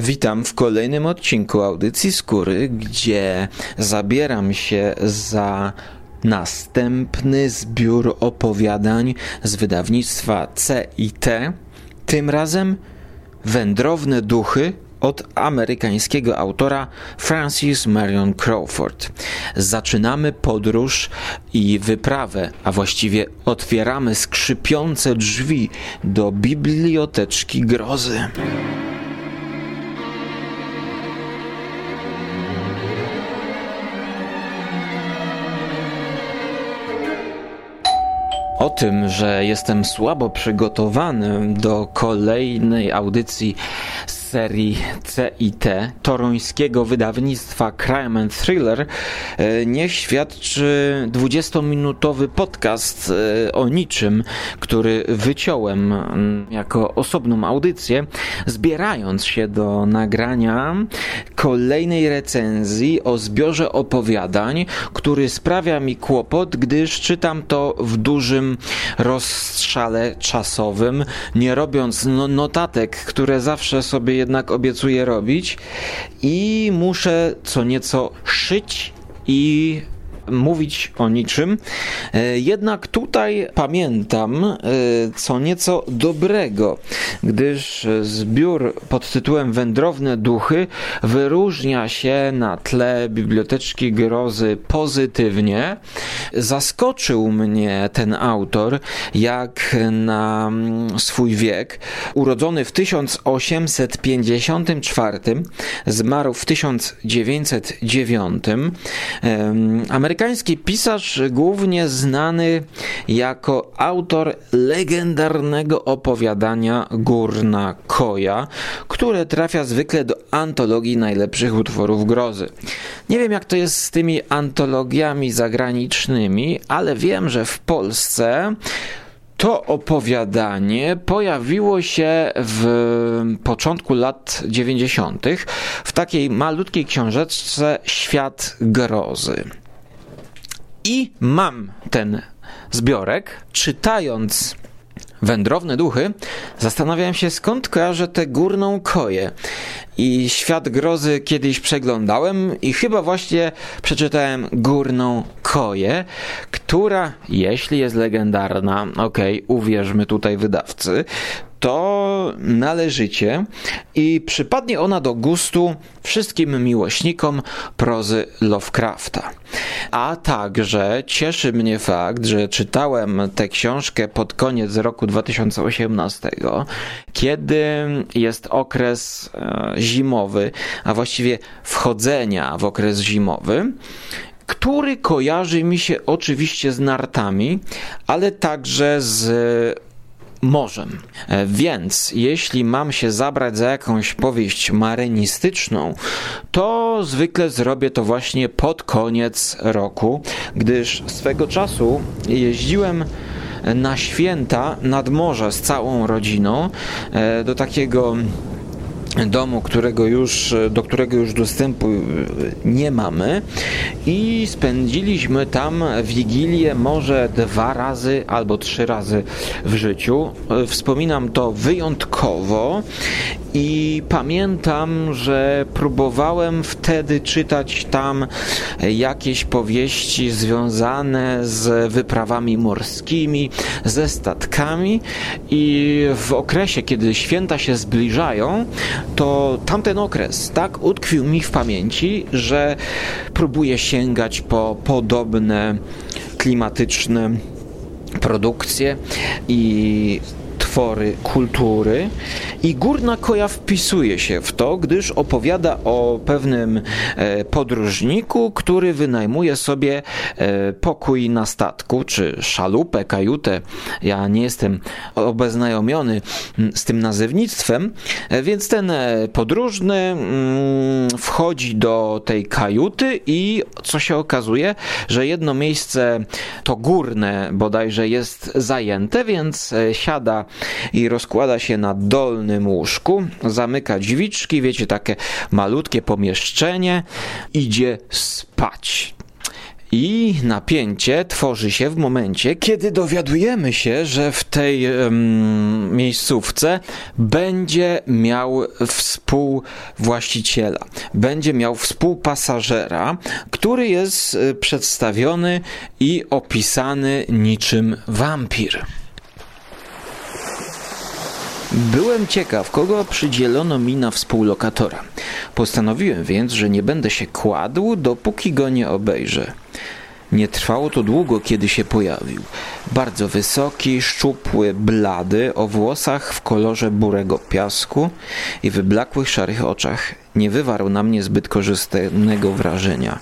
Witam w kolejnym odcinku audycji Skóry, gdzie zabieram się za następny zbiór opowiadań z wydawnictwa CIT. Tym razem Wędrowne duchy od amerykańskiego autora Francis Marion Crawford. Zaczynamy podróż i wyprawę, a właściwie otwieramy skrzypiące drzwi do biblioteczki grozy. Tym, że jestem słabo przygotowany do kolejnej audycji serii CIT toruńskiego wydawnictwa Crime and Thriller e, nie świadczy 20-minutowy podcast e, o niczym, który wyciąłem mm, jako osobną audycję, zbierając się do nagrania kolejnej recenzji o zbiorze opowiadań, który sprawia mi kłopot, gdyż czytam to w dużym rozstrzale czasowym, nie robiąc no notatek, które zawsze sobie jednak obiecuję robić i muszę co nieco szyć i mówić o niczym. E, jednak tutaj pamiętam e, co nieco dobrego, gdyż zbiór pod tytułem Wędrowne Duchy wyróżnia się na tle Biblioteczki Grozy pozytywnie. Zaskoczył mnie ten autor, jak na swój wiek, urodzony w 1854, zmarł w 1909. Amerykański Amerykański pisarz, głównie znany jako autor legendarnego opowiadania Górna Koja, które trafia zwykle do antologii najlepszych utworów grozy. Nie wiem jak to jest z tymi antologiami zagranicznymi, ale wiem, że w Polsce to opowiadanie pojawiło się w początku lat 90. w takiej malutkiej książeczce Świat Grozy. I mam ten zbiorek, czytając Wędrowne duchy, zastanawiałem się skąd kojarzę tę górną koję. I świat grozy kiedyś przeglądałem i chyba właśnie przeczytałem górną koję, która, jeśli jest legendarna, okej, okay, uwierzmy tutaj wydawcy, to należycie i przypadnie ona do gustu wszystkim miłośnikom prozy Lovecrafta. A także cieszy mnie fakt, że czytałem tę książkę pod koniec roku 2018, kiedy jest okres e, zimowy, a właściwie wchodzenia w okres zimowy który kojarzy mi się oczywiście z nartami, ale także z morzem. E, więc jeśli mam się zabrać za jakąś powieść marynistyczną, to zwykle zrobię to właśnie pod koniec roku, gdyż swego czasu jeździłem na święta nad morze z całą rodziną e, do takiego domu, którego już, do którego już dostępu nie mamy i spędziliśmy tam wigilię może dwa razy albo trzy razy w życiu. Wspominam to wyjątkowo i pamiętam, że próbowałem wtedy czytać tam jakieś powieści związane z wyprawami morskimi, ze statkami i w okresie, kiedy święta się zbliżają, to tamten okres tak utkwił mi w pamięci, że próbuję sięgać po podobne klimatyczne produkcje i twory kultury i Górna Koja wpisuje się w to, gdyż opowiada o pewnym e, podróżniku, który wynajmuje sobie e, pokój na statku, czy szalupę, kajutę. Ja nie jestem obeznajomiony z tym nazewnictwem, e, więc ten podróżny mm, wchodzi do tej kajuty i co się okazuje, że jedno miejsce to górne bodajże jest zajęte, więc siada i rozkłada się na dolnym łóżku, zamyka drzwiczki, wiecie, takie malutkie pomieszczenie, idzie spać. I napięcie tworzy się w momencie, kiedy dowiadujemy się, że w tej um, miejscówce będzie miał współwłaściciela, będzie miał współpasażera, który jest e, przedstawiony i opisany niczym wampir. Byłem ciekaw, kogo przydzielono mi na współlokatora. Postanowiłem więc, że nie będę się kładł, dopóki go nie obejrzę. Nie trwało to długo, kiedy się pojawił. Bardzo wysoki, szczupły, blady, o włosach w kolorze burego piasku i wyblakłych szarych oczach. Nie wywarł na mnie zbyt korzystnego wrażenia.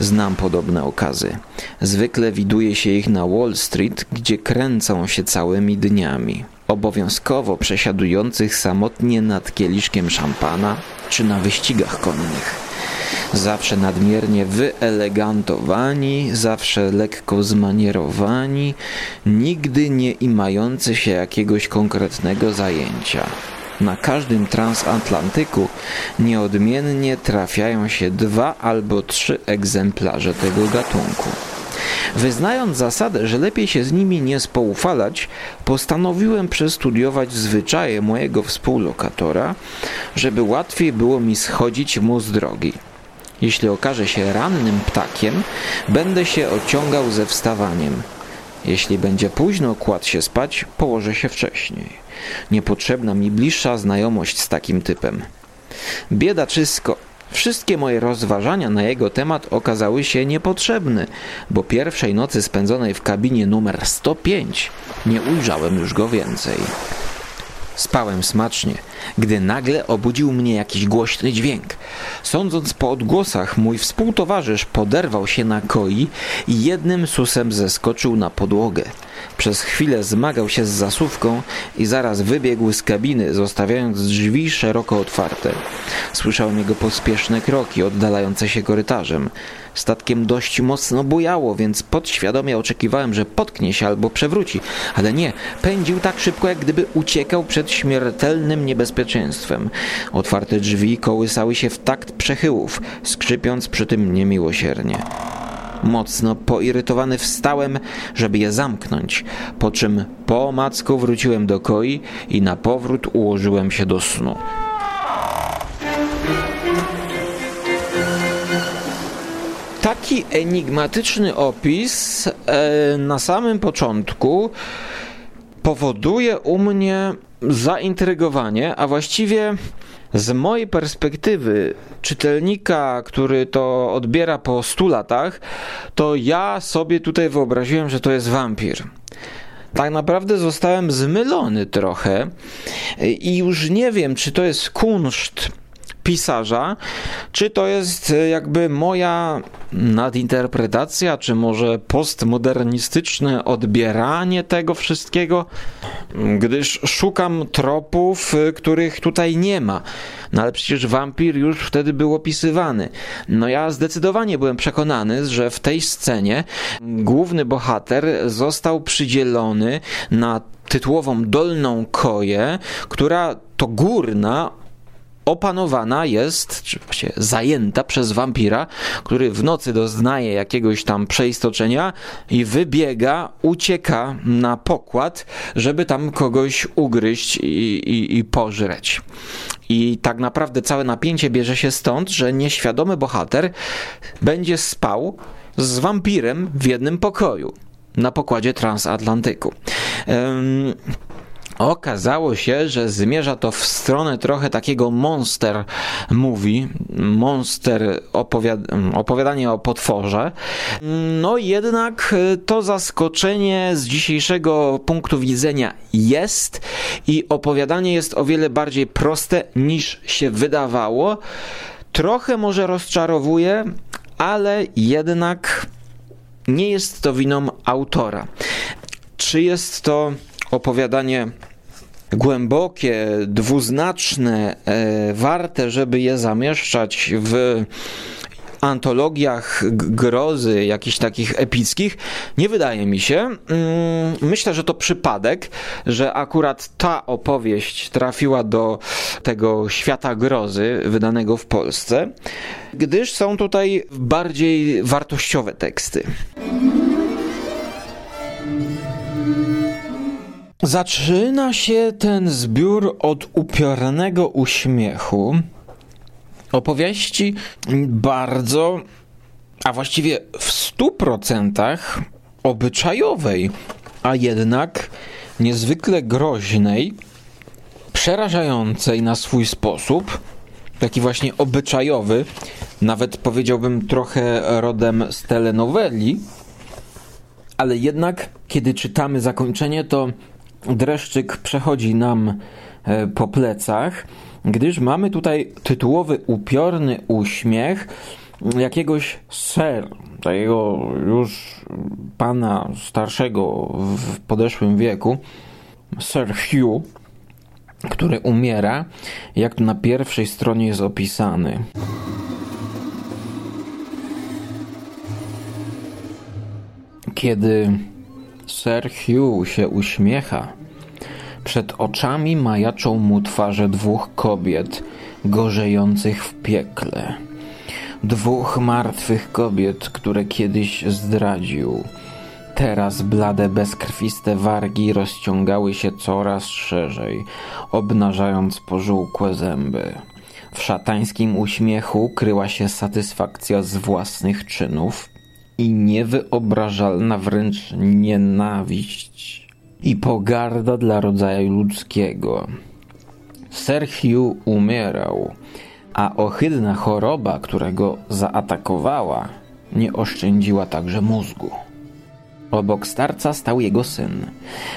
Znam podobne okazy. Zwykle widuje się ich na Wall Street, gdzie kręcą się całymi dniami. Obowiązkowo przesiadujących samotnie nad kieliszkiem szampana czy na wyścigach konnych zawsze nadmiernie wyelegantowani, zawsze lekko zmanierowani, nigdy nie imający się jakiegoś konkretnego zajęcia. Na każdym transatlantyku nieodmiennie trafiają się dwa albo trzy egzemplarze tego gatunku. Wyznając zasadę, że lepiej się z nimi nie spoufalać, postanowiłem przestudiować zwyczaje mojego współlokatora, żeby łatwiej było mi schodzić mu z drogi. Jeśli okaże się rannym ptakiem, będę się ociągał ze wstawaniem. Jeśli będzie późno kładł się spać, położę się wcześniej. Niepotrzebna mi bliższa znajomość z takim typem. Biedaczysko. Wszystkie moje rozważania na jego temat okazały się niepotrzebne, bo pierwszej nocy spędzonej w kabinie numer 105 nie ujrzałem już go więcej. Spałem smacznie, gdy nagle obudził mnie jakiś głośny dźwięk. Sądząc po odgłosach, mój współtowarzysz poderwał się na koi i jednym susem zeskoczył na podłogę. Przez chwilę zmagał się z zasuwką i zaraz wybiegł z kabiny, zostawiając drzwi szeroko otwarte. Słyszałem jego pospieszne kroki oddalające się korytarzem. Statkiem dość mocno bujało, więc podświadomie oczekiwałem, że potknie się albo przewróci, ale nie, pędził tak szybko, jak gdyby uciekał przed śmiertelnym niebezpieczeństwem. Otwarte drzwi kołysały się w takt przechyłów, skrzypiąc przy tym niemiłosiernie. Mocno poirytowany wstałem, żeby je zamknąć, po czym po macku wróciłem do koi i na powrót ułożyłem się do snu. Taki enigmatyczny opis e, na samym początku powoduje u mnie zaintrygowanie, a właściwie z mojej perspektywy czytelnika, który to odbiera po 100 latach, to ja sobie tutaj wyobraziłem, że to jest wampir. Tak naprawdę zostałem zmylony trochę i już nie wiem, czy to jest kunszt pisarza, czy to jest e, jakby moja nadinterpretacja, czy może postmodernistyczne odbieranie tego wszystkiego, gdyż szukam tropów, e, których tutaj nie ma. No ale przecież wampir już wtedy był opisywany. No ja zdecydowanie byłem przekonany, że w tej scenie główny bohater został przydzielony na tytułową dolną koję, która to górna opanowana jest, czy właściwie zajęta przez wampira, który w nocy doznaje jakiegoś tam przeistoczenia i wybiega, ucieka na pokład, żeby tam kogoś ugryźć i, i, i pożreć. I tak naprawdę całe napięcie bierze się stąd, że nieświadomy bohater będzie spał z wampirem w jednym pokoju na pokładzie transatlantyku. Um, Okazało się, że zmierza to w stronę trochę takiego monster movie, monster opowiad opowiadanie o potworze. No jednak to zaskoczenie z dzisiejszego punktu widzenia jest i opowiadanie jest o wiele bardziej proste niż się wydawało. Trochę może rozczarowuje, ale jednak nie jest to winą autora. Czy jest to opowiadanie głębokie, dwuznaczne, e, warte, żeby je zamieszczać w antologiach grozy, jakichś takich epickich, nie wydaje mi się. Mm, myślę, że to przypadek, że akurat ta opowieść trafiła do tego świata grozy wydanego w Polsce, gdyż są tutaj bardziej wartościowe teksty. Zaczyna się ten zbiór od upiornego uśmiechu, opowieści bardzo, a właściwie w stu procentach obyczajowej, a jednak niezwykle groźnej, przerażającej na swój sposób, taki właśnie obyczajowy, nawet powiedziałbym trochę rodem z telenoweli, ale jednak kiedy czytamy zakończenie, to dreszczyk przechodzi nam e, po plecach, gdyż mamy tutaj tytułowy upiorny uśmiech jakiegoś ser, takiego już pana starszego w podeszłym wieku, Sir Hugh, który umiera, jak tu na pierwszej stronie jest opisany. Kiedy Sir Hugh się uśmiecha, przed oczami majaczą mu twarze dwóch kobiet gorzejących w piekle. Dwóch martwych kobiet, które kiedyś zdradził. Teraz blade, bezkrwiste wargi rozciągały się coraz szerzej, obnażając pożółkłe zęby. W szatańskim uśmiechu kryła się satysfakcja z własnych czynów i niewyobrażalna wręcz nienawiść i pogarda dla rodzaju ludzkiego. Sir Hugh umierał, a ohydna choroba, która go zaatakowała, nie oszczędziła także mózgu. Obok starca stał jego syn,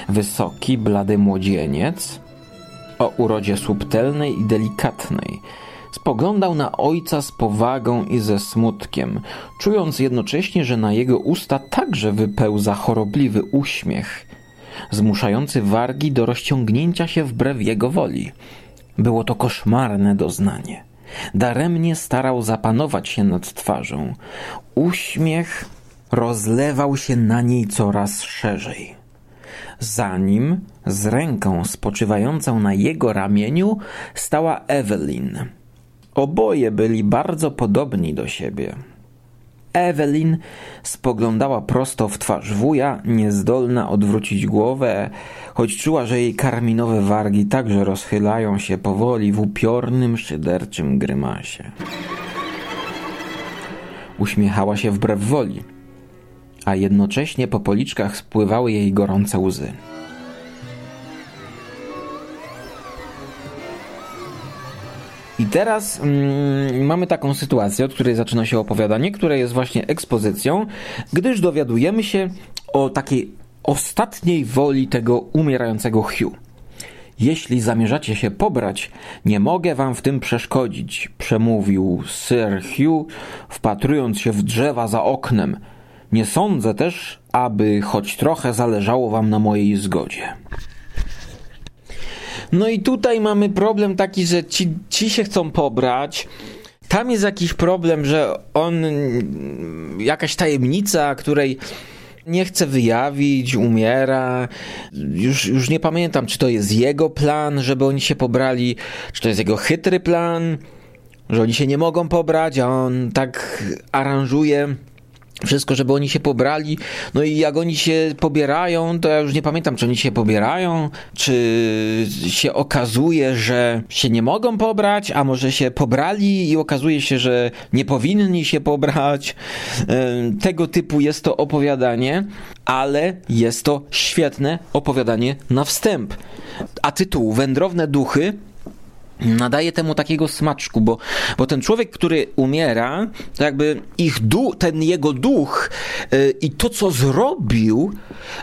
wysoki, blady młodzieniec, o urodzie subtelnej i delikatnej. Spoglądał na ojca z powagą i ze smutkiem, czując jednocześnie, że na jego usta także wypełza chorobliwy uśmiech, zmuszający wargi do rozciągnięcia się wbrew jego woli. Było to koszmarne doznanie. Daremnie starał zapanować się nad twarzą. Uśmiech rozlewał się na niej coraz szerzej. Za nim, z ręką spoczywającą na jego ramieniu, stała Evelyn. Oboje byli bardzo podobni do siebie. Evelyn spoglądała prosto w twarz wuja, niezdolna odwrócić głowę, choć czuła, że jej karminowe wargi także rozchylają się powoli w upiornym, szyderczym grymasie. Uśmiechała się wbrew woli – a jednocześnie po policzkach spływały jej gorące łzy. I teraz mm, mamy taką sytuację, od której zaczyna się opowiadanie, które jest właśnie ekspozycją, gdyż dowiadujemy się o takiej ostatniej woli tego umierającego Hugh. Jeśli zamierzacie się pobrać, nie mogę wam w tym przeszkodzić, przemówił Sir Hugh, wpatrując się w drzewa za oknem – nie sądzę też, aby choć trochę zależało wam na mojej zgodzie. No i tutaj mamy problem taki, że ci, ci się chcą pobrać. Tam jest jakiś problem, że on, jakaś tajemnica, której nie chce wyjawić, umiera. Już, już nie pamiętam, czy to jest jego plan, żeby oni się pobrali, czy to jest jego chytry plan, że oni się nie mogą pobrać, a on tak aranżuje wszystko, żeby oni się pobrali. No i jak oni się pobierają, to ja już nie pamiętam, czy oni się pobierają, czy się okazuje, że się nie mogą pobrać, a może się pobrali i okazuje się, że nie powinni się pobrać. Tego typu jest to opowiadanie, ale jest to świetne opowiadanie na wstęp. A tytuł Wędrowne duchy nadaje temu takiego smaczku, bo, bo ten człowiek, który umiera, to jakby ich duch, ten jego duch yy, i to, co zrobił,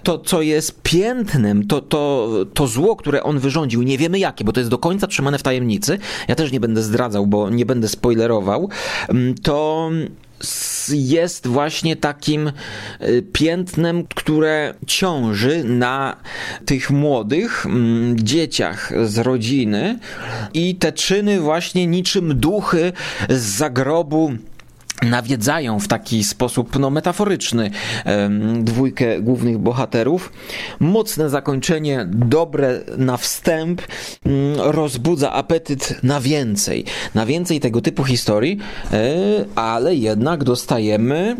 to, co jest piętnem, to, to, to zło, które on wyrządził, nie wiemy jakie, bo to jest do końca trzymane w tajemnicy, ja też nie będę zdradzał, bo nie będę spoilerował, yy, to jest właśnie takim y, piętnem, które ciąży na tych młodych mm, dzieciach z rodziny. I te czyny właśnie niczym duchy z zagrobu nawiedzają w taki sposób no, metaforyczny dwójkę głównych bohaterów. Mocne zakończenie, dobre na wstęp, mm, rozbudza apetyt na więcej. Na więcej tego typu historii, e, ale jednak dostajemy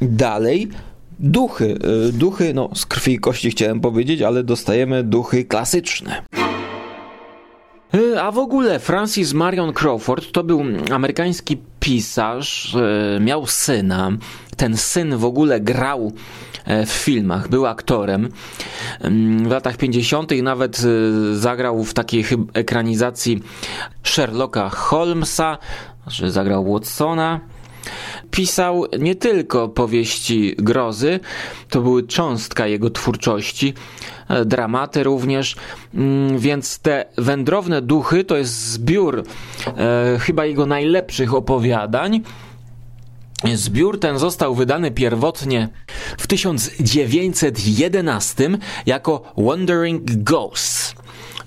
dalej duchy. E, duchy, no z krwi i kości chciałem powiedzieć, ale dostajemy duchy klasyczne. E, a w ogóle Francis Marion Crawford to był amerykański pisarz, e, miał syna. Ten syn w ogóle grał e, w filmach, był aktorem. Mm, w latach 50. nawet zagrał w takiej ekranizacji Sherlocka Holmesa, że zagrał Watsona. Pisał nie tylko powieści grozy, to były cząstka jego twórczości, e, dramaty również, mm, więc te wędrowne duchy to jest zbiór e, chyba jego najlepszych opowiadań. Zbiór ten został wydany pierwotnie w 1911 jako Wandering Ghosts.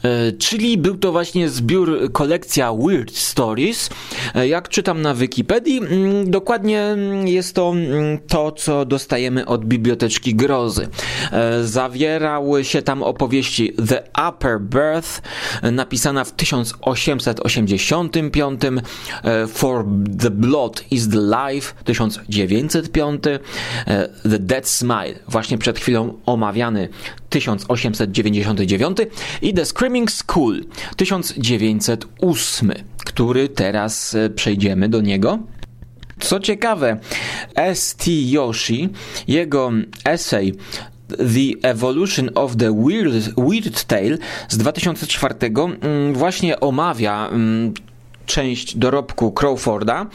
E, czyli był to właśnie zbiór, kolekcja Weird Stories. E, jak czytam na Wikipedii, mm, dokładnie jest to mm, to, co dostajemy od Biblioteczki Grozy. E, zawierały się tam opowieści The Upper Birth, napisana w 1885, For the Blood is the Life, 1905, The Dead Smile, właśnie przed chwilą omawiany 1899 i The Screaming School 1908, który teraz e, przejdziemy do niego. Co ciekawe, S.T. Yoshi, jego esej The Evolution of the Weird, Weird Tale z 2004 mm, właśnie omawia mm, część dorobku Crawforda.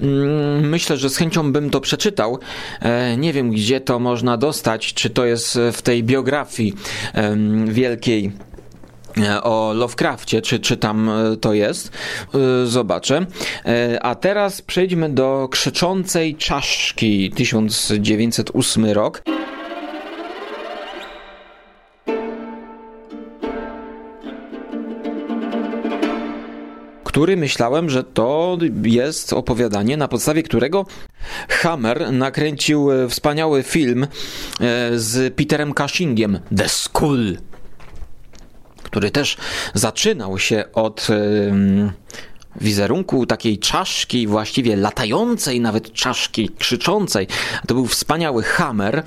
Mm, myślę, że z chęcią bym to przeczytał. E, nie wiem, gdzie to można dostać, czy to jest w tej biografii wielkiej e, o Lovecraftie, czy, czy tam e, to jest. Zobaczę. A teraz przejdźmy do Krzyczącej Czaszki, 1908 rok. Który myślałem, że to jest opowiadanie, na podstawie którego Hammer nakręcił e, wspaniały film e, z Peterem Cushingiem, The School, który też zaczynał się od wizerunku takiej czaszki, właściwie latającej nawet czaszki, krzyczącej. To był wspaniały Hammer,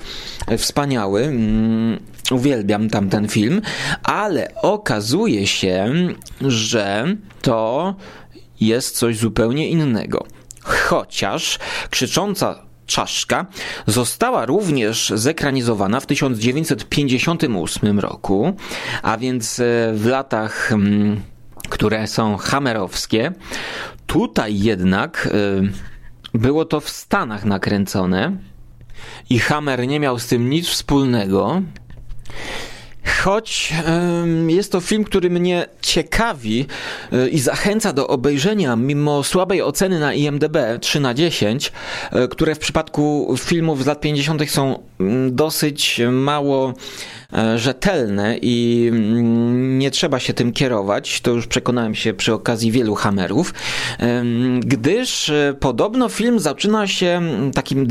wspaniały. Mm, uwielbiam tamten film, ale okazuje się, że to jest coś zupełnie innego. Chociaż krzycząca czaszka została również zekranizowana w 1958 roku, a więc e, w latach mm, które są hamerowskie. Tutaj jednak y, było to w Stanach nakręcone i Hammer nie miał z tym nic wspólnego. Choć jest to film, który mnie ciekawi y, i zachęca do obejrzenia, mimo słabej oceny na IMDb 3 na 10, y, które w przypadku filmów z lat 50. są mm, dosyć mało rzetelne i mm, nie trzeba się tym kierować. To już przekonałem się przy okazji wielu hamerów, gdyż e, podobno film zaczyna się takim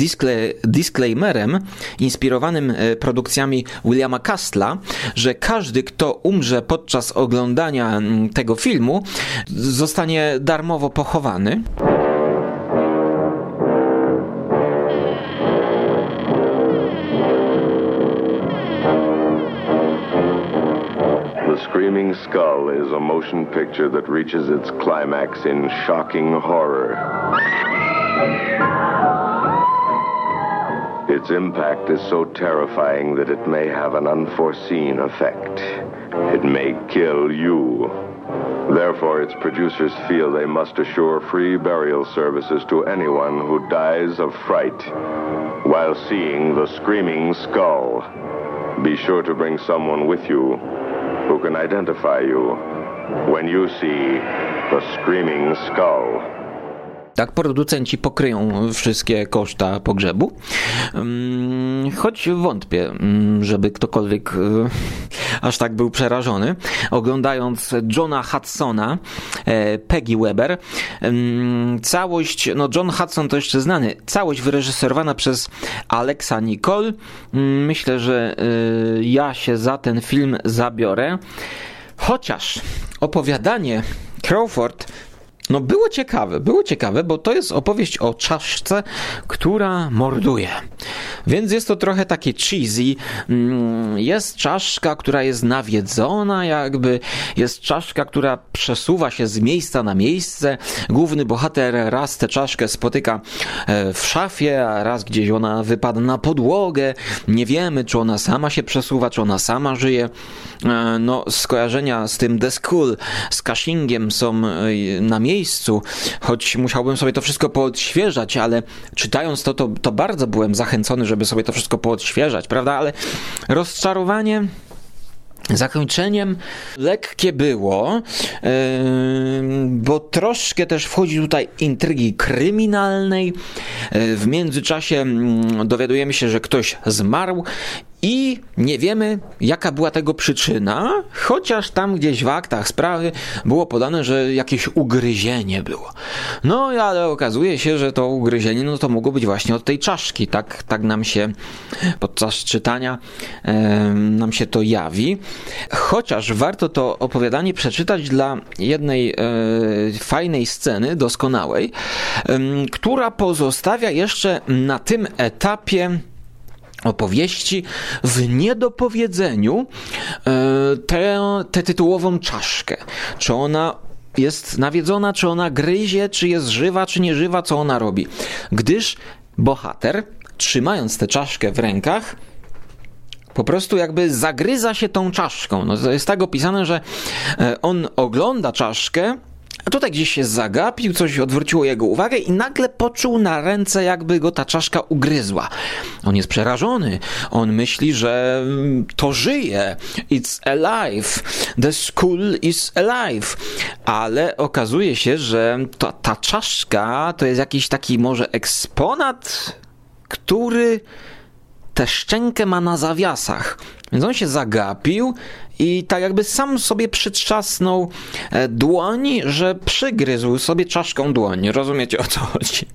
disclaimerem inspirowanym e, produkcjami Williama Castla, że każdy, kto umrze podczas oglądania tego filmu, zostanie darmowo pochowany. Screaming Skull is a motion picture that reaches its climax in shocking horror. Its impact is so terrifying that it may have an unforeseen effect. It may kill you. Therefore, its producers feel they must assure free burial services to anyone who dies of fright while seeing the Screaming Skull. Be sure to bring someone with you who can identify you when you see the screaming skull. Tak, producenci pokryją wszystkie koszta pogrzebu. Mm, choć wątpię, mm, żeby ktokolwiek e, aż tak był przerażony. Oglądając Johna Hudsona, e, Peggy Weber, mm, całość, no John Hudson to jeszcze znany, całość wyreżyserowana przez Alexa Nicole. Myślę, że e, ja się za ten film zabiorę. Chociaż opowiadanie Crawford no było ciekawe, było ciekawe, bo to jest opowieść o czaszce, która morduje. Więc jest to trochę takie cheesy. Mm, jest czaszka, która jest nawiedzona, jakby jest czaszka, która przesuwa się z miejsca na miejsce. Główny bohater raz tę czaszkę spotyka e, w szafie, a raz gdzieś ona wypada na podłogę. Nie wiemy, czy ona sama się przesuwa, czy ona sama żyje. E, no, skojarzenia z tym The School, z Cushingiem są e, na miejscu miejscu, choć musiałbym sobie to wszystko poodświeżać, ale czytając to, to, to bardzo byłem zachęcony, żeby sobie to wszystko poodświeżać, prawda? Ale rozczarowanie Zakończeniem lekkie było, yy, bo troszkę też wchodzi tutaj intrygi kryminalnej. Yy, w międzyczasie mm, dowiadujemy się, że ktoś zmarł i nie wiemy, jaka była tego przyczyna, chociaż tam gdzieś w aktach sprawy było podane, że jakieś ugryzienie było. No, ale okazuje się, że to ugryzienie no to mogło być właśnie od tej czaszki. Tak, tak nam się podczas czytania e, nam się to jawi. Chociaż warto to opowiadanie przeczytać dla jednej e, fajnej sceny, doskonałej, e, która pozostawia jeszcze na tym etapie opowieści w niedopowiedzeniu e, tę, tę tytułową czaszkę. Czy ona jest nawiedzona, czy ona gryzie, czy jest żywa, czy nie żywa, co ona robi. Gdyż bohater, trzymając tę czaszkę w rękach, po prostu jakby zagryza się tą czaszką. No to jest tak opisane, że e, on ogląda czaszkę, a tutaj gdzieś się zagapił, coś odwróciło jego uwagę i nagle poczuł na ręce, jakby go ta czaszka ugryzła. On jest przerażony. On myśli, że mm, to żyje. It's alive. The school is alive. Ale okazuje się, że ta, ta czaszka to jest jakiś taki może eksponat, który tę szczękę ma na zawiasach. Więc on się zagapił i tak jakby sam sobie przytrzasnął e, dłoń, że przygryzł sobie czaszką dłoń. Rozumiecie o co chodzi?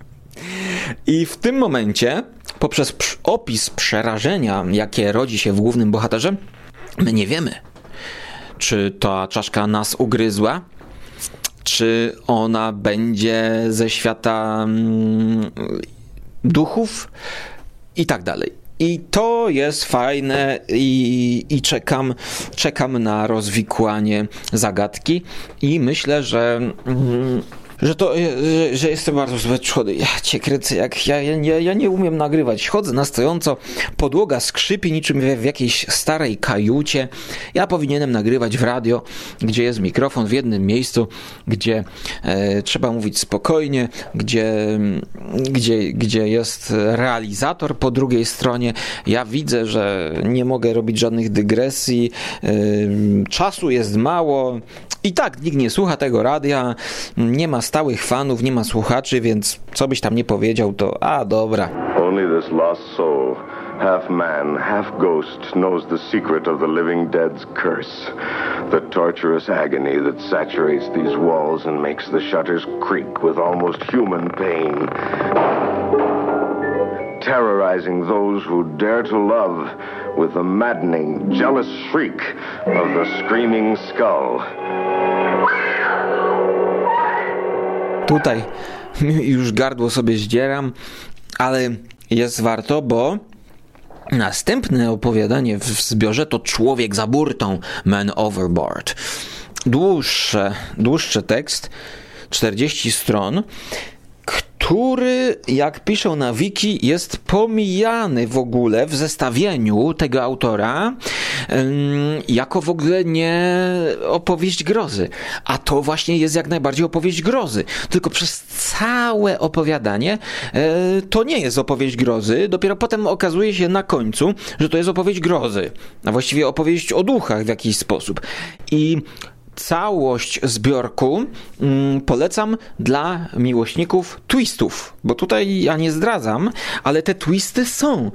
I w tym momencie, poprzez opis przerażenia, jakie rodzi się w głównym bohaterze, my nie wiemy, czy ta czaszka nas ugryzła, czy ona będzie ze świata mm, duchów i tak dalej. I to jest fajne i, i czekam, czekam na rozwikłanie zagadki. I myślę, że mm, że to, że, że jestem bardzo człowiek. Ja cię kręcę, jak ja, ja, ja nie umiem nagrywać. Chodzę na stojąco, podłoga skrzypi niczym w, w jakiejś starej kajucie. Ja powinienem nagrywać w radio, gdzie jest mikrofon w jednym miejscu, gdzie e, trzeba mówić spokojnie, gdzie, gdzie, gdzie jest realizator po drugiej stronie. Ja widzę, że nie mogę robić żadnych dygresji, e, czasu jest mało, i tak nikt nie słucha tego radia, nie ma stałych fanów, nie ma słuchaczy, więc co byś tam nie powiedział, to a dobra. Only this lost soul, half man, half ghost, knows the secret of the living dead's curse. The torturous agony that saturates these walls and makes the shutters creak with almost human pain. terrorizing those who dare to love with the maddening, jealous shriek of the screaming skull. Tutaj już gardło sobie zdzieram, ale jest warto, bo następne opowiadanie w zbiorze to Człowiek za burtą, Man Overboard. Dłuższe, dłuższy tekst, 40 stron, który, jak piszą na wiki, jest pomijany w ogóle w zestawieniu tego autora jako w ogóle nie opowieść grozy. A to właśnie jest jak najbardziej opowieść grozy. Tylko przez całe opowiadanie e, to nie jest opowieść grozy. Dopiero potem okazuje się na końcu, że to jest opowieść grozy. A właściwie opowieść o duchach w jakiś sposób. I całość zbiorku mm, polecam dla miłośników twistów, bo tutaj ja nie zdradzam, ale te twisty są.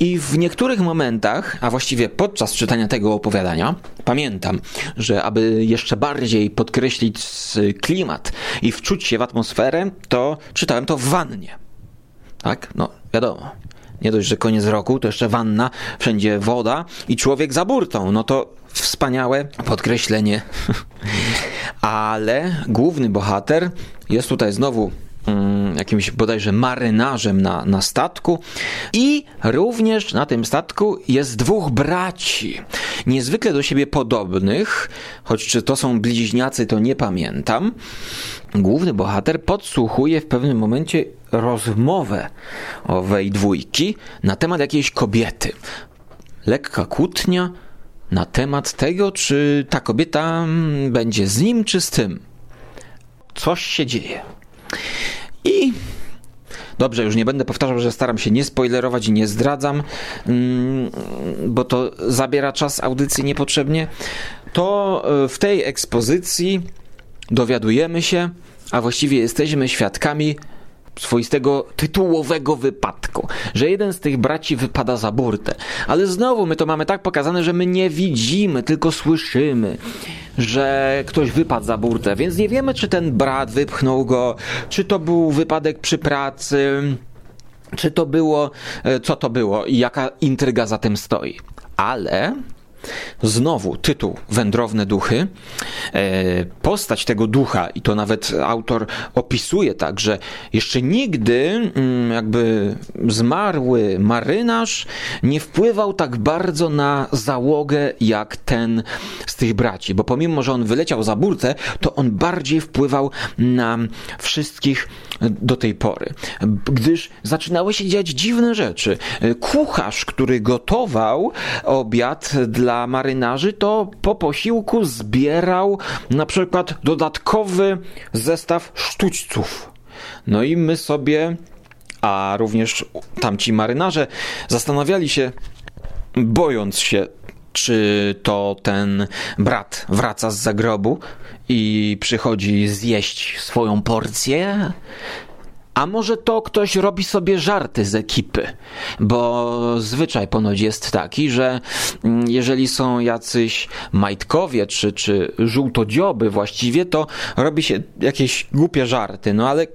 I w niektórych momentach, a właściwie podczas czytania tego opowiadania, pamiętam, że aby jeszcze bardziej podkreślić klimat i wczuć się w atmosferę, to czytałem to w wannie. Tak? No, wiadomo. Nie dość, że koniec roku, to jeszcze wanna, wszędzie woda i człowiek za burtą. No to wspaniałe podkreślenie. Ale główny bohater jest tutaj znowu mm, jakimś bodajże marynarzem na, na statku i również na tym statku jest dwóch braci, niezwykle do siebie podobnych, choć czy to są bliźniacy to nie pamiętam. Główny bohater podsłuchuje w pewnym momencie rozmowę owej dwójki na temat jakiejś kobiety. Lekka kłótnia, na temat tego, czy ta kobieta będzie z nim, czy z tym. Coś się dzieje. I Dobrze, już nie będę powtarzał, że staram się nie spoilerować i nie zdradzam, mm, bo to zabiera czas audycji niepotrzebnie. To e, w tej ekspozycji dowiadujemy się, a właściwie jesteśmy świadkami swoistego tytułowego wypadku, że jeden z tych braci wypada za burtę. Ale znowu my to mamy tak pokazane, że my nie widzimy, tylko słyszymy, że ktoś wypadł za burtę, więc nie wiemy, czy ten brat wypchnął go, czy to był wypadek przy pracy, czy to było, e, co to było i jaka intryga za tym stoi. Ale Znowu tytuł Wędrowne duchy. E, postać tego ducha, i to nawet autor opisuje tak, że jeszcze nigdy mm, jakby zmarły marynarz nie wpływał tak bardzo na załogę jak ten z tych braci, bo pomimo, że on wyleciał za burtę, to on bardziej wpływał na wszystkich do tej pory, gdyż zaczynały się dziać dziwne rzeczy. Kucharz, który gotował obiad dla marynarzy, to po posiłku zbierał na przykład dodatkowy zestaw sztućców. No i my sobie, a również tamci marynarze, zastanawiali się, bojąc się czy to ten brat wraca z zagrobu i przychodzi zjeść swoją porcję? A może to ktoś robi sobie żarty z ekipy? Bo zwyczaj ponoć jest taki, że mm, jeżeli są jacyś majtkowie czy, czy żółtodzioby właściwie, to robi się jakieś głupie żarty. No ale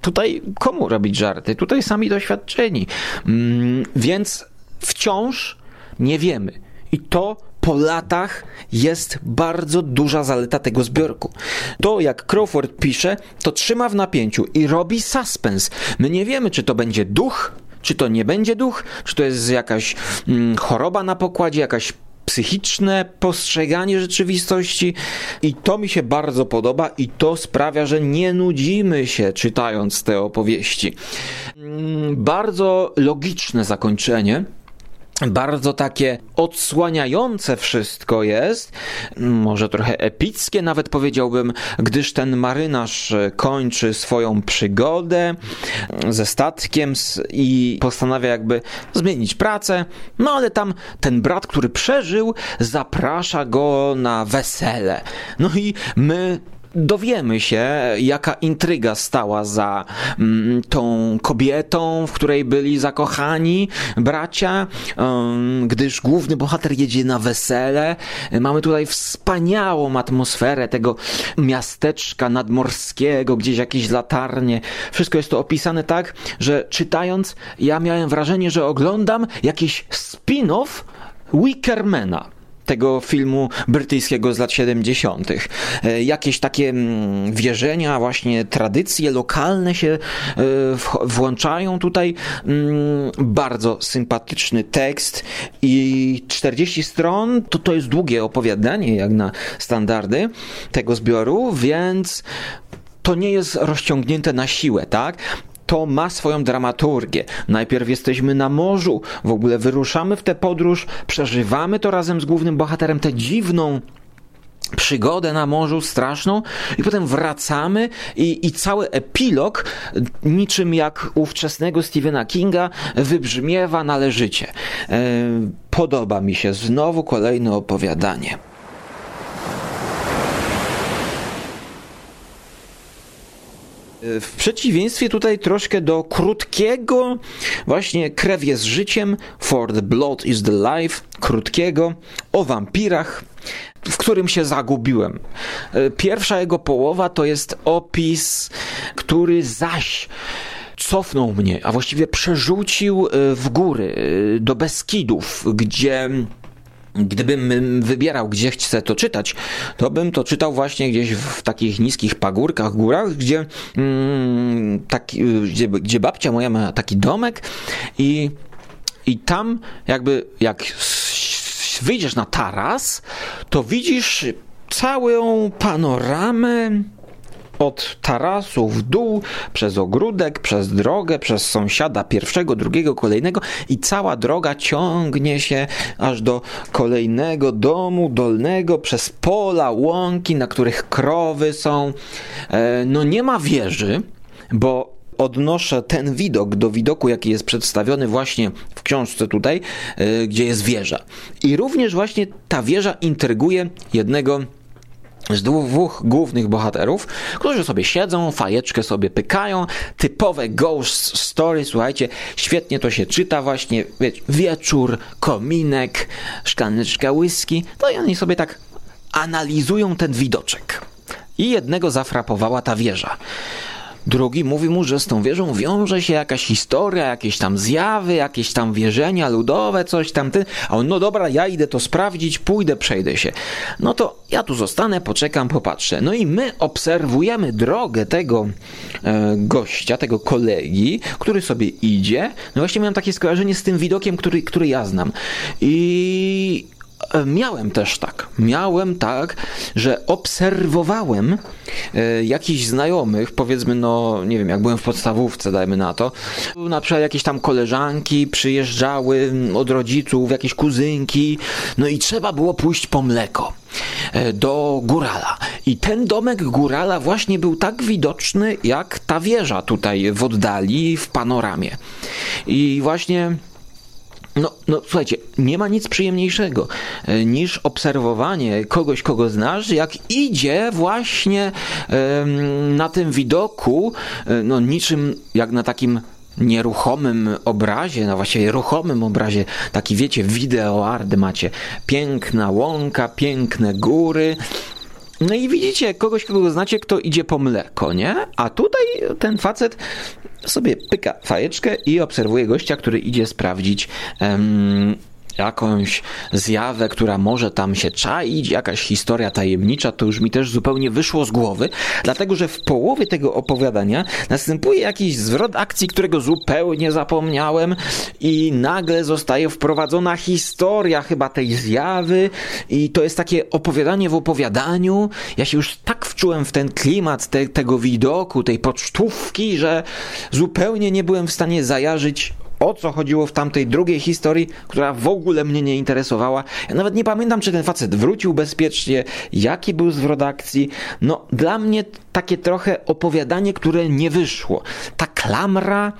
tutaj komu robić żarty? Tutaj sami doświadczeni. Mm, więc wciąż nie wiemy i to po latach jest bardzo duża zaleta tego zbiorku. To, jak Crawford pisze, to trzyma w napięciu i robi suspens. My nie wiemy, czy to będzie duch, czy to nie będzie duch, czy to jest jakaś mm, choroba na pokładzie, jakaś psychiczne postrzeganie rzeczywistości i to mi się bardzo podoba i to sprawia, że nie nudzimy się czytając te opowieści. Mm, bardzo logiczne zakończenie bardzo takie odsłaniające wszystko jest, może trochę epickie nawet powiedziałbym, gdyż ten marynarz kończy swoją przygodę ze statkiem i postanawia jakby zmienić pracę, no ale tam ten brat, który przeżył, zaprasza go na wesele. No i my dowiemy się, jaka intryga stała za mm, tą kobietą, w której byli zakochani bracia, gdyż główny bohater jedzie na wesele. Mamy tutaj wspaniałą atmosferę tego miasteczka nadmorskiego, gdzieś jakieś latarnie. Wszystko jest to opisane tak, że czytając, ja miałem wrażenie, że oglądam jakiś spin-off Wickermana tego filmu brytyjskiego z lat 70. E, jakieś takie mm, wierzenia, właśnie tradycje lokalne się e, włączają tutaj. Mm, bardzo sympatyczny tekst i 40 stron to to jest długie opowiadanie jak na standardy tego zbioru, więc to nie jest rozciągnięte na siłę, tak? To ma swoją dramaturgię. Najpierw jesteśmy na morzu, w ogóle wyruszamy w tę podróż, przeżywamy to razem z głównym bohaterem, tę dziwną przygodę na morzu straszną i potem wracamy i, i cały epilog, niczym jak ówczesnego Stephena Kinga, wybrzmiewa należycie. E, podoba mi się znowu kolejne opowiadanie. W przeciwieństwie tutaj troszkę do krótkiego, właśnie krew jest życiem, for the blood is the life, krótkiego, o wampirach, w którym się zagubiłem. E, pierwsza jego połowa to jest opis, który zaś cofnął mnie, a właściwie przerzucił e, w góry, e, do Beskidów, gdzie Gdybym wybierał, gdzie chcę to czytać, to bym to czytał właśnie gdzieś w takich niskich pagórkach, górach, gdzie, mm, taki, gdzie, gdzie babcia moja ma taki domek i, i tam jakby jak wyjdziesz na taras, to widzisz całą panoramę od tarasu w dół, przez ogródek, przez drogę, przez sąsiada pierwszego, drugiego, kolejnego i cała droga ciągnie się aż do kolejnego domu dolnego, przez pola, łąki, na których krowy są. E, no nie ma wieży, bo odnoszę ten widok do widoku, jaki jest przedstawiony właśnie w książce tutaj, e, gdzie jest wieża. I również właśnie ta wieża intryguje jednego z dwóch głównych bohaterów, którzy sobie siedzą, fajeczkę sobie pykają, typowe ghost story, słuchajcie, świetnie to się czyta właśnie, wiecie, wieczór, kominek, szklaneczka whisky, to i oni sobie tak analizują ten widoczek. I jednego zafrapowała ta wieża. Drugi mówi mu, że z tą wieżą wiąże się jakaś historia, jakieś tam zjawy, jakieś tam wierzenia ludowe, coś tam ty. A on, no dobra, ja idę to sprawdzić, pójdę, przejdę się. No to ja tu zostanę, poczekam, popatrzę. No i my obserwujemy drogę tego e, gościa, tego kolegi, który sobie idzie. No właśnie miałem takie skojarzenie z tym widokiem, który, który ja znam. I miałem też tak. Miałem tak, że obserwowałem e, jakichś znajomych, powiedzmy, no nie wiem, jak byłem w podstawówce, dajmy na to, na przykład jakieś tam koleżanki przyjeżdżały od rodziców, jakieś kuzynki, no i trzeba było pójść po mleko e, do górala. I ten domek górala właśnie był tak widoczny, jak ta wieża tutaj w oddali, w panoramie. I właśnie no, no słuchajcie, nie ma nic przyjemniejszego e, niż obserwowanie kogoś, kogo znasz, jak idzie właśnie na tym widoku, e, no niczym jak na takim nieruchomym obrazie, no właściwie ruchomym obrazie, taki wiecie, wideo art macie, piękna łąka, piękne góry, no i widzicie kogoś, kogo znacie, kto idzie po mleko, nie? A tutaj ten facet sobie pyka fajeczkę i obserwuje gościa, który idzie sprawdzić um, jakąś zjawę, która może tam się czaić, jakaś historia tajemnicza, to już mi też zupełnie wyszło z głowy, dlatego że w połowie tego opowiadania następuje jakiś zwrot akcji, którego zupełnie zapomniałem i nagle zostaje wprowadzona historia chyba tej zjawy i to jest takie opowiadanie w opowiadaniu. Ja się już tak wczułem w ten klimat te, tego widoku, tej pocztówki, że zupełnie nie byłem w stanie zajarzyć o co chodziło w tamtej drugiej historii, która w ogóle mnie nie interesowała. Ja nawet nie pamiętam, czy ten facet wrócił bezpiecznie, jaki był zwrot akcji. No, dla mnie takie trochę opowiadanie, które nie wyszło. Ta klamra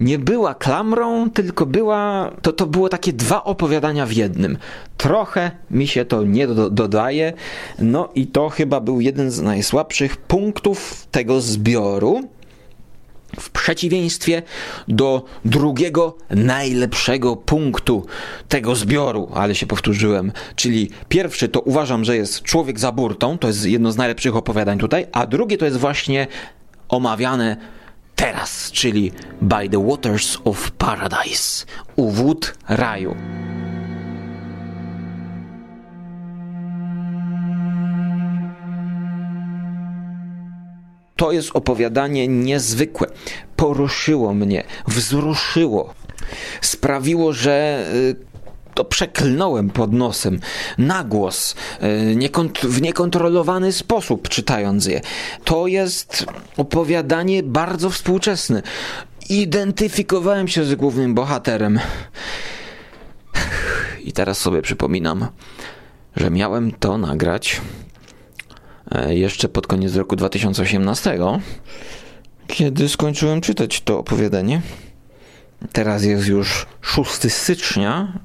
nie była klamrą, tylko była, to, to było takie dwa opowiadania w jednym. Trochę mi się to nie do, dodaje, no i to chyba był jeden z najsłabszych punktów tego zbioru w przeciwieństwie do drugiego najlepszego punktu tego zbioru, ale się powtórzyłem, czyli pierwszy to uważam, że jest Człowiek za burtą, to jest jedno z najlepszych opowiadań tutaj, a drugie to jest właśnie omawiane teraz, czyli By the Waters of Paradise, u wód raju. To jest opowiadanie niezwykłe. Poruszyło mnie, wzruszyło. Sprawiło, że y, to przeklnąłem pod nosem, na głos, y, w niekontrolowany sposób czytając je. To jest opowiadanie bardzo współczesne. Identyfikowałem się z głównym bohaterem. I teraz sobie przypominam, że miałem to nagrać E, jeszcze pod koniec roku 2018, kiedy skończyłem czytać to opowiadanie. Teraz jest już 6 stycznia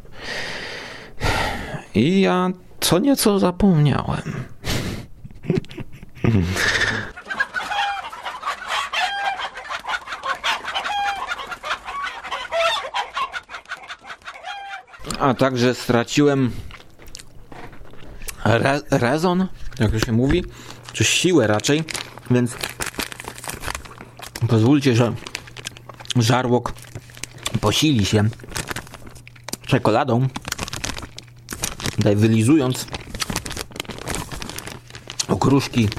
i ja co nieco zapomniałem. A także straciłem re rezon jak to się mówi, czy siłę raczej, więc pozwólcie, że żarłok posili się czekoladą, tutaj wylizując okruszki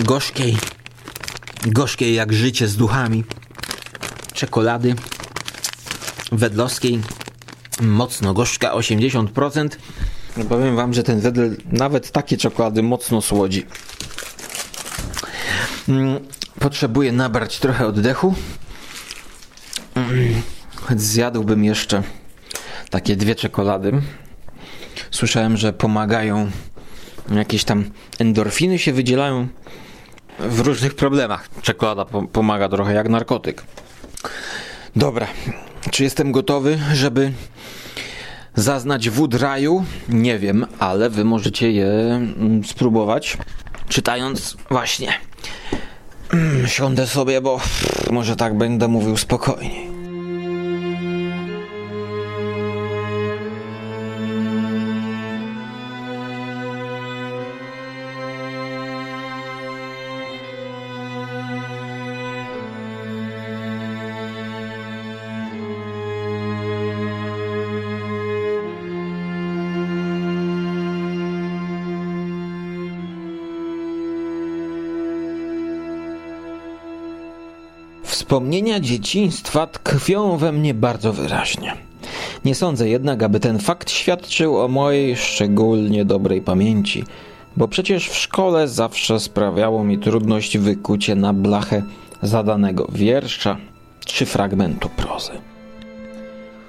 gorzkiej, gorzkiej jak życie z duchami czekolady wedlowskiej, mocno gorzka, 80%. Powiem wam, że ten wedel nawet takie czekolady mocno słodzi. Mm, potrzebuję nabrać trochę oddechu. Mm, zjadłbym jeszcze takie dwie czekolady. Słyszałem, że pomagają, jakieś tam endorfiny się wydzielają w różnych problemach. Czekolada pomaga trochę jak narkotyk. Dobra, czy jestem gotowy, żeby zaznać wód raju? Nie wiem, ale wy możecie je mm, spróbować. Czytając właśnie. Mm, siądę sobie, bo może tak będę mówił spokojniej. Wspomnienia dzieciństwa tkwią we mnie bardzo wyraźnie. Nie sądzę jednak, aby ten fakt świadczył o mojej szczególnie dobrej pamięci, bo przecież w szkole zawsze sprawiało mi trudność wykucie na blachę zadanego wiersza czy fragmentu prozy.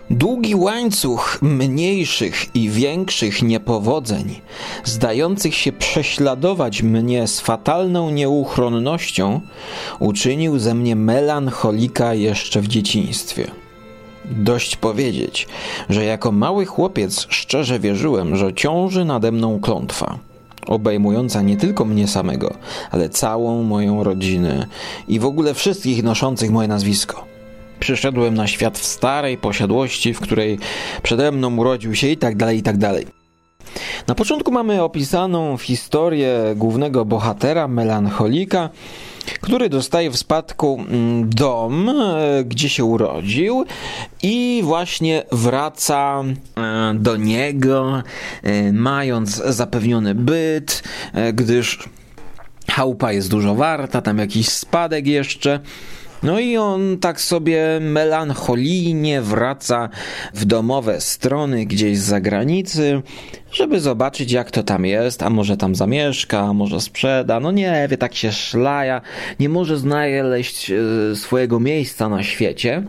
Długi łańcuch mniejszych i większych niepowodzeń, zdających się prześladować mnie z fatalną nieuchronnością, uczynił ze mnie melancholika jeszcze w dzieciństwie. Dość powiedzieć, że jako mały chłopiec szczerze wierzyłem, że ciąży nade mną klątwa, obejmująca nie tylko mnie samego, ale całą moją rodzinę i w ogóle wszystkich noszących moje nazwisko. Przyszedłem na świat w starej posiadłości, w której przede mną urodził się i tak dalej, i tak dalej. Na początku mamy opisaną historię głównego bohatera, melancholika, który dostaje w spadku mm, dom, e, gdzie się urodził i właśnie wraca e, do niego, e, mając zapewniony byt, gdyż chałupa jest dużo warta, tam jakiś spadek jeszcze. No i on tak sobie melancholijnie wraca w domowe strony gdzieś z zagranicy, żeby zobaczyć jak to tam jest, a może tam zamieszka, a może sprzeda, no nie wie, tak się szlaja, nie może znaleźć e, swojego miejsca na świecie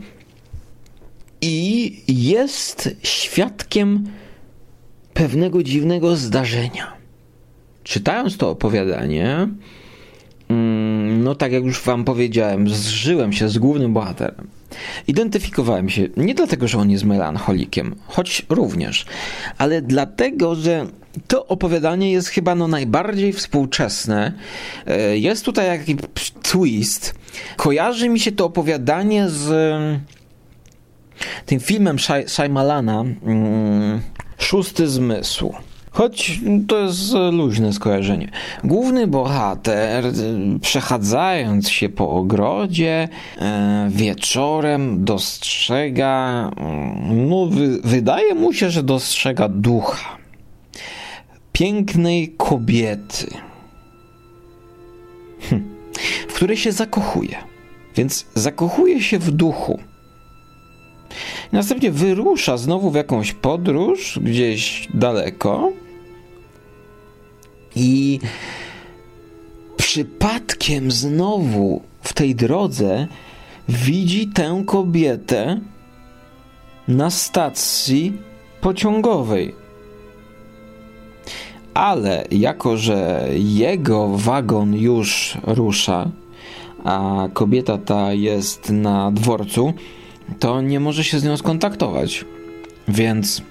i jest świadkiem pewnego dziwnego zdarzenia. Czytając to opowiadanie, no tak jak już wam powiedziałem, zżyłem się z głównym bohaterem. Identyfikowałem się nie dlatego, że on jest melancholikiem, choć również, ale dlatego, że to opowiadanie jest chyba no najbardziej współczesne. E, jest tutaj jakiś twist. Kojarzy mi się to opowiadanie z mm, tym filmem Shaimalana mm, Szósty Zmysł. Choć to jest luźne skojarzenie. Główny bohater, przechadzając się po ogrodzie, e, wieczorem dostrzega, mm, no, wydaje mu się, że dostrzega ducha pięknej kobiety, hm, w której się zakochuje. Więc zakochuje się w duchu. Następnie wyrusza znowu w jakąś podróż gdzieś daleko i przypadkiem znowu w tej drodze widzi tę kobietę na stacji pociągowej. Ale jako, że jego wagon już rusza, a kobieta ta jest na dworcu, to nie może się z nią skontaktować. Więc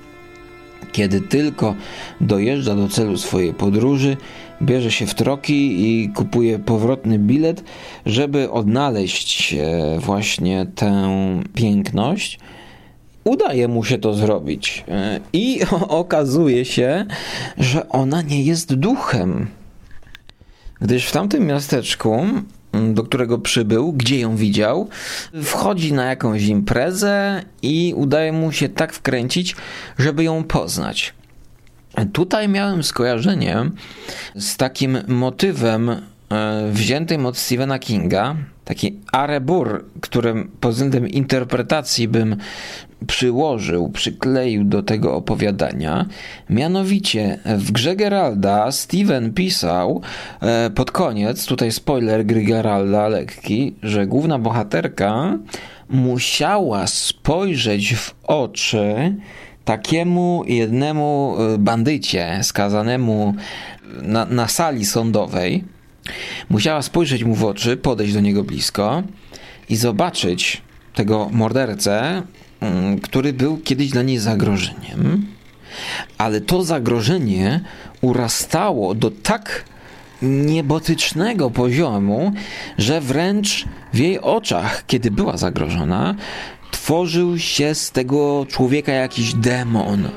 kiedy tylko dojeżdża do celu swojej podróży, bierze się w troki i kupuje powrotny bilet, żeby odnaleźć właśnie tę piękność, udaje mu się to zrobić. E, I okazuje się, że ona nie jest duchem. Gdyż w tamtym miasteczku, do którego przybył, gdzie ją widział, wchodzi na jakąś imprezę i udaje mu się tak wkręcić, żeby ją poznać. Tutaj miałem skojarzenie z takim motywem e, wziętym od Stephena Kinga, taki arebur, którym pod względem interpretacji bym przyłożył, przykleił do tego opowiadania. Mianowicie w grze Geralda Steven pisał e, pod koniec, tutaj spoiler gry Geralda lekki, że główna bohaterka musiała spojrzeć w oczy takiemu jednemu e, bandycie skazanemu na, na sali sądowej, musiała spojrzeć mu w oczy, podejść do niego blisko i zobaczyć tego mordercę, mm, który był kiedyś dla niej zagrożeniem, ale to zagrożenie urastało do tak niebotycznego poziomu, że wręcz w jej oczach, kiedy była zagrożona, tworzył się z tego człowieka jakiś demon.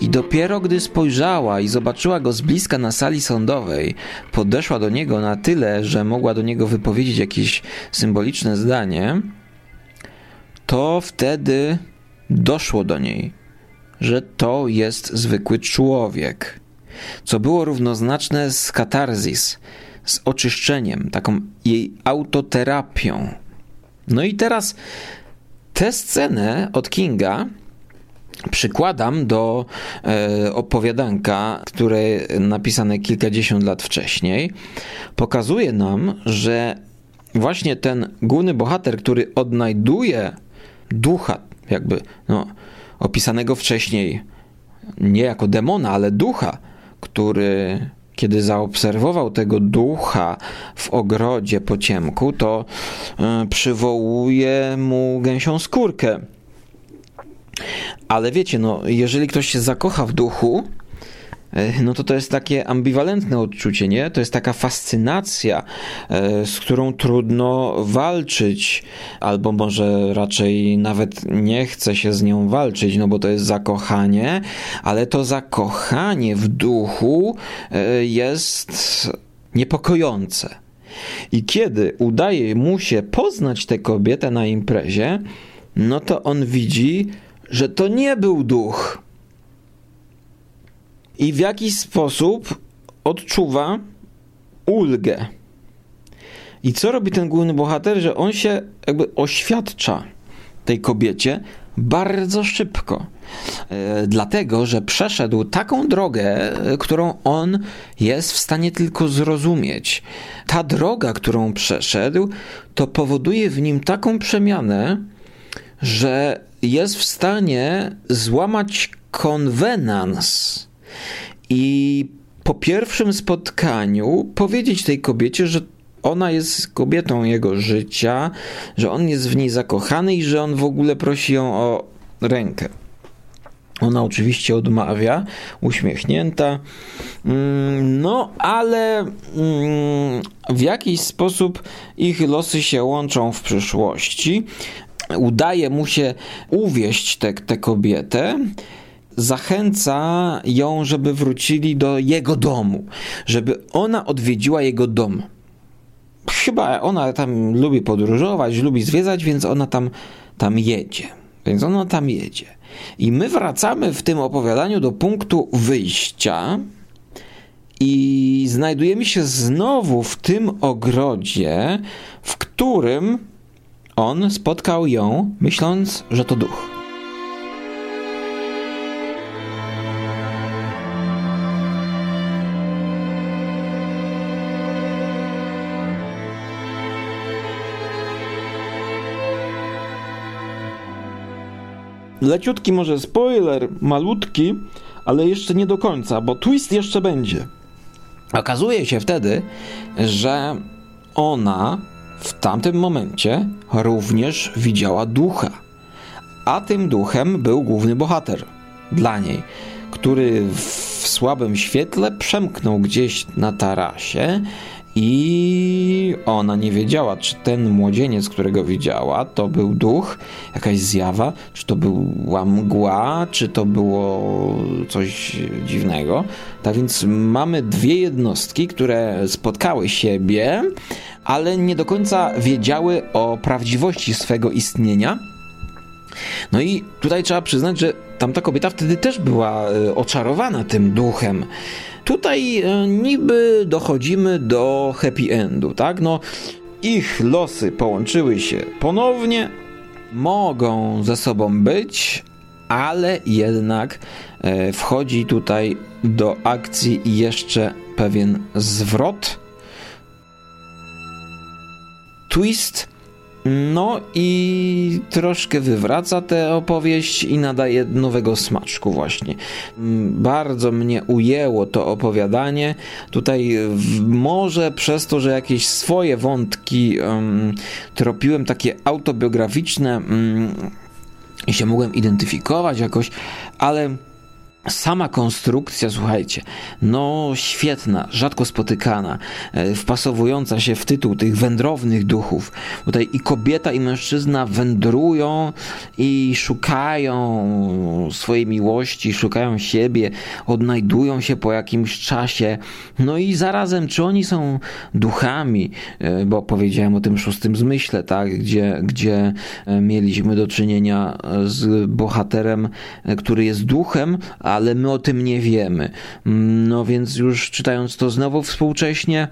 I dopiero gdy spojrzała i zobaczyła go z bliska na sali sądowej, podeszła do niego na tyle, że mogła do niego wypowiedzieć jakieś symboliczne zdanie, to wtedy doszło do niej, że to jest zwykły człowiek, co było równoznaczne z katarzis, z oczyszczeniem, taką jej autoterapią. No i teraz tę scenę od Kinga przykładam do e, opowiadanka, które napisane kilkadziesiąt lat wcześniej. Pokazuje nam, że właśnie ten główny bohater, który odnajduje ducha, jakby no, opisanego wcześniej nie jako demona, ale ducha, który kiedy zaobserwował tego ducha w ogrodzie po ciemku, to y, przywołuje mu gęsią skórkę. Ale wiecie, no, jeżeli ktoś się zakocha w duchu, E, no to to jest takie ambiwalentne odczucie, nie? To jest taka fascynacja, e, z którą trudno walczyć, albo może raczej nawet nie chce się z nią walczyć, no bo to jest zakochanie, ale to zakochanie w duchu e, jest niepokojące. I kiedy udaje mu się poznać tę kobietę na imprezie, no to on widzi, że to nie był duch, i w jakiś sposób odczuwa ulgę. I co robi ten główny bohater? Że on się jakby oświadcza tej kobiecie bardzo szybko. E, dlatego, że przeszedł taką drogę, którą on jest w stanie tylko zrozumieć. Ta droga, którą przeszedł, to powoduje w nim taką przemianę, że jest w stanie złamać konwenans i po pierwszym spotkaniu powiedzieć tej kobiecie, że ona jest kobietą jego życia, że on jest w niej zakochany i że on w ogóle prosi ją o rękę. Ona oczywiście odmawia, uśmiechnięta. Mm, no, ale mm, w jakiś sposób ich losy się łączą w przyszłości. Udaje mu się uwieść tę kobietę zachęca ją, żeby wrócili do jego domu, żeby ona odwiedziła jego dom. Chyba ona tam lubi podróżować, lubi zwiedzać, więc ona tam, tam jedzie. Więc ona tam jedzie. I my wracamy w tym opowiadaniu do punktu wyjścia i znajdujemy się znowu w tym ogrodzie, w którym on spotkał ją, myśląc, że to duch. Leciutki może spoiler, malutki, ale jeszcze nie do końca, bo twist jeszcze będzie. Okazuje się wtedy, że ona w tamtym momencie również widziała ducha. A tym duchem był główny bohater dla niej, który w słabym świetle przemknął gdzieś na tarasie I ona nie wiedziała, czy ten młodzieniec, którego widziała, to był duch, jakaś zjawa, czy to była mgła, czy to było coś dziwnego. Tak więc mamy dwie jednostki, które spotkały siebie, ale nie do końca wiedziały o prawdziwości swego istnienia. No i tutaj trzeba przyznać, że tamta kobieta wtedy też była e, oczarowana tym duchem. Tutaj e, niby dochodzimy do happy endu, tak? No, ich losy połączyły się ponownie, mogą ze sobą być, ale jednak e, wchodzi tutaj do akcji jeszcze pewien zwrot. Twist no i troszkę wywraca tę opowieść i nadaje nowego smaczku właśnie. Mm, bardzo mnie ujęło to opowiadanie. Tutaj może przez to, że jakieś swoje wątki um, tropiłem takie autobiograficzne um, i się mogłem identyfikować jakoś, ale Sama konstrukcja, słuchajcie, no świetna, rzadko spotykana, e, wpasowująca się w tytuł tych wędrownych duchów. Tutaj i kobieta, i mężczyzna wędrują i szukają swojej miłości, szukają siebie, odnajdują się po jakimś czasie. No i zarazem, czy oni są duchami, e, bo powiedziałem o tym szóstym zmyśle, tak, gdzie, gdzie e, mieliśmy do czynienia z bohaterem, który jest duchem, a ale my o tym nie wiemy. No więc już czytając to znowu współcześnie,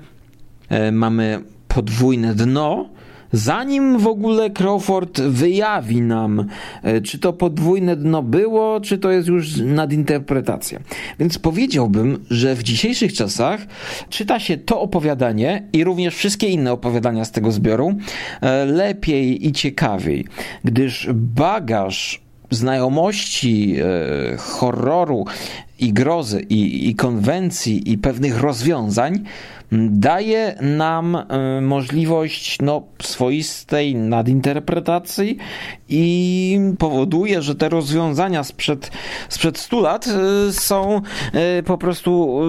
e, mamy podwójne dno, zanim w ogóle Crawford wyjawi nam, e, czy to podwójne dno było, czy to jest już nadinterpretacja. Więc powiedziałbym, że w dzisiejszych czasach czyta się to opowiadanie i również wszystkie inne opowiadania z tego zbioru e, lepiej i ciekawiej, gdyż bagaż znajomości e, horroru i grozy, i, i konwencji, i pewnych rozwiązań daje nam e, możliwość no, swoistej nadinterpretacji i powoduje, że te rozwiązania sprzed, sprzed 100 lat e, są po prostu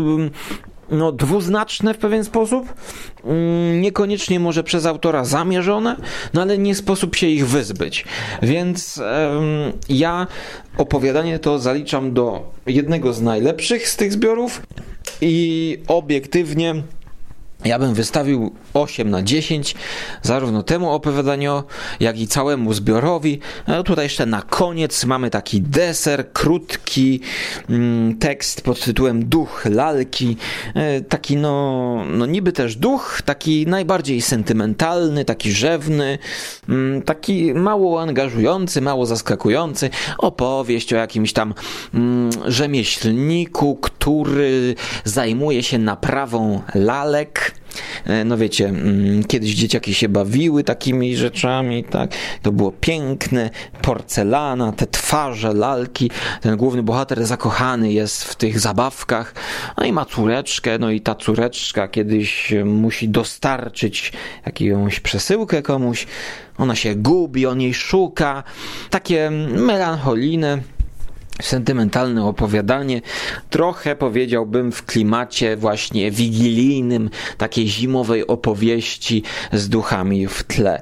no, dwuznaczne w pewien sposób, mm, niekoniecznie może przez autora zamierzone, no ale nie sposób się ich wyzbyć. Więc um, ja opowiadanie to zaliczam do jednego z najlepszych z tych zbiorów i obiektywnie ja bym wystawił 8 na 10, zarówno temu opowiadaniu, jak i całemu zbiorowi. No tutaj jeszcze na koniec mamy taki deser, krótki mm, tekst pod tytułem Duch lalki. E, taki no, no niby też duch, taki najbardziej sentymentalny, taki rzewny, mm, taki mało angażujący, mało zaskakujący. Opowieść o jakimś tam mm, rzemieślniku, który zajmuje się naprawą lalek E, no wiecie, mm, kiedyś dzieciaki się bawiły takimi rzeczami, tak? To było piękne, porcelana, te twarze, lalki. Ten główny bohater zakochany jest w tych zabawkach, no i ma córeczkę, no i ta córeczka kiedyś musi dostarczyć jakąś przesyłkę komuś. Ona się gubi, on jej szuka. Takie melancholijne sentymentalne opowiadanie, trochę powiedziałbym w klimacie właśnie wigilijnym, takiej zimowej opowieści z duchami w tle.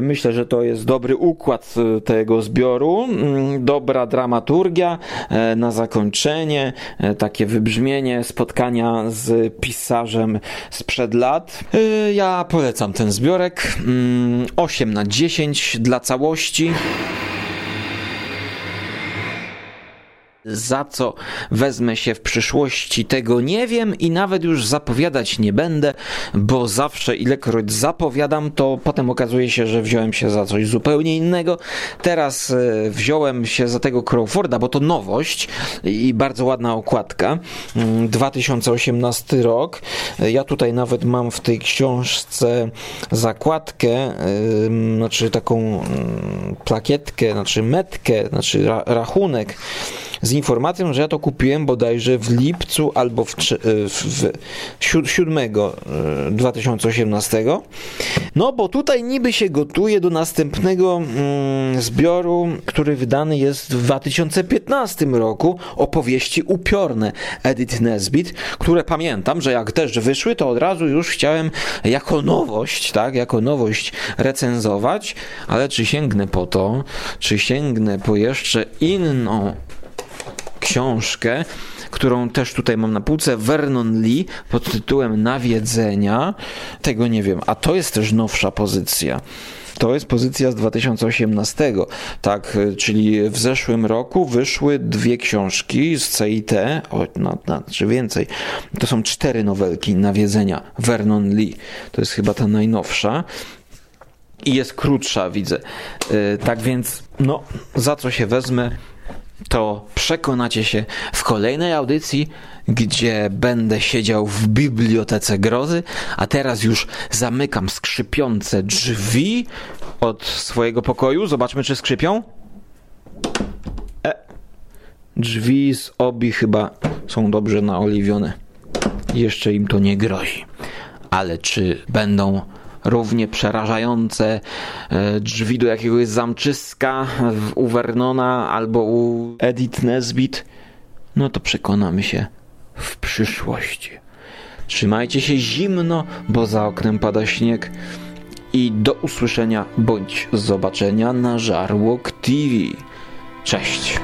Myślę, że to jest dobry układ e, tego zbioru, mm, dobra dramaturgia e, na zakończenie, e, takie wybrzmienie spotkania z pisarzem sprzed lat. Ja polecam ten zbiorek 8 mm, na 10 dla całości. Za co wezmę się w przyszłości, tego nie wiem i nawet już zapowiadać nie będę, bo zawsze ilekroć zapowiadam, to potem okazuje się, że wziąłem się za coś zupełnie innego. Teraz e, wziąłem się za tego Crawforda, bo to nowość i bardzo ładna okładka. 2018 mm, rok. Ja tutaj nawet mam w tej książce zakładkę, znaczy taką mm, plakietkę, znaczy metkę, znaczy rachunek z informacją, że ja to kupiłem bodajże w lipcu albo w, w, w 7 2018. No bo tutaj niby się gotuje do następnego mm, zbioru, który wydany jest w 2015 roku, opowieści upiorne. Edith Nesbit, które pamiętam, że jak też wyszły, to od razu już chciałem jako nowość, tak, jako nowość recenzować, ale czy sięgnę po to, czy sięgnę po jeszcze inną książkę, którą też tutaj mam na półce, Vernon Lee pod tytułem Nawiedzenia. Tego nie wiem, a to jest też nowsza pozycja. To jest pozycja z 2018, tak, czyli w zeszłym roku wyszły dwie książki z CIT, o, no, no, czy więcej. To są cztery nowelki nawiedzenia Vernon Lee. To jest chyba ta najnowsza i jest krótsza, widzę. Yy, tak więc, no, za co się wezmę, to przekonacie się w kolejnej audycji, gdzie będę siedział w bibliotece grozy, a teraz już zamykam skrzypiące drzwi od swojego pokoju. Zobaczmy, czy skrzypią. E. Drzwi z obi chyba są dobrze naoliwione. Jeszcze im to nie grozi. Ale czy będą równie przerażające e, drzwi do jakiegoś zamczyska u Vernona albo u Edith Nesbit, no to przekonamy się w przyszłości. Trzymajcie się zimno, bo za oknem pada śnieg. I do usłyszenia bądź zobaczenia na Żarłok TV. Cześć!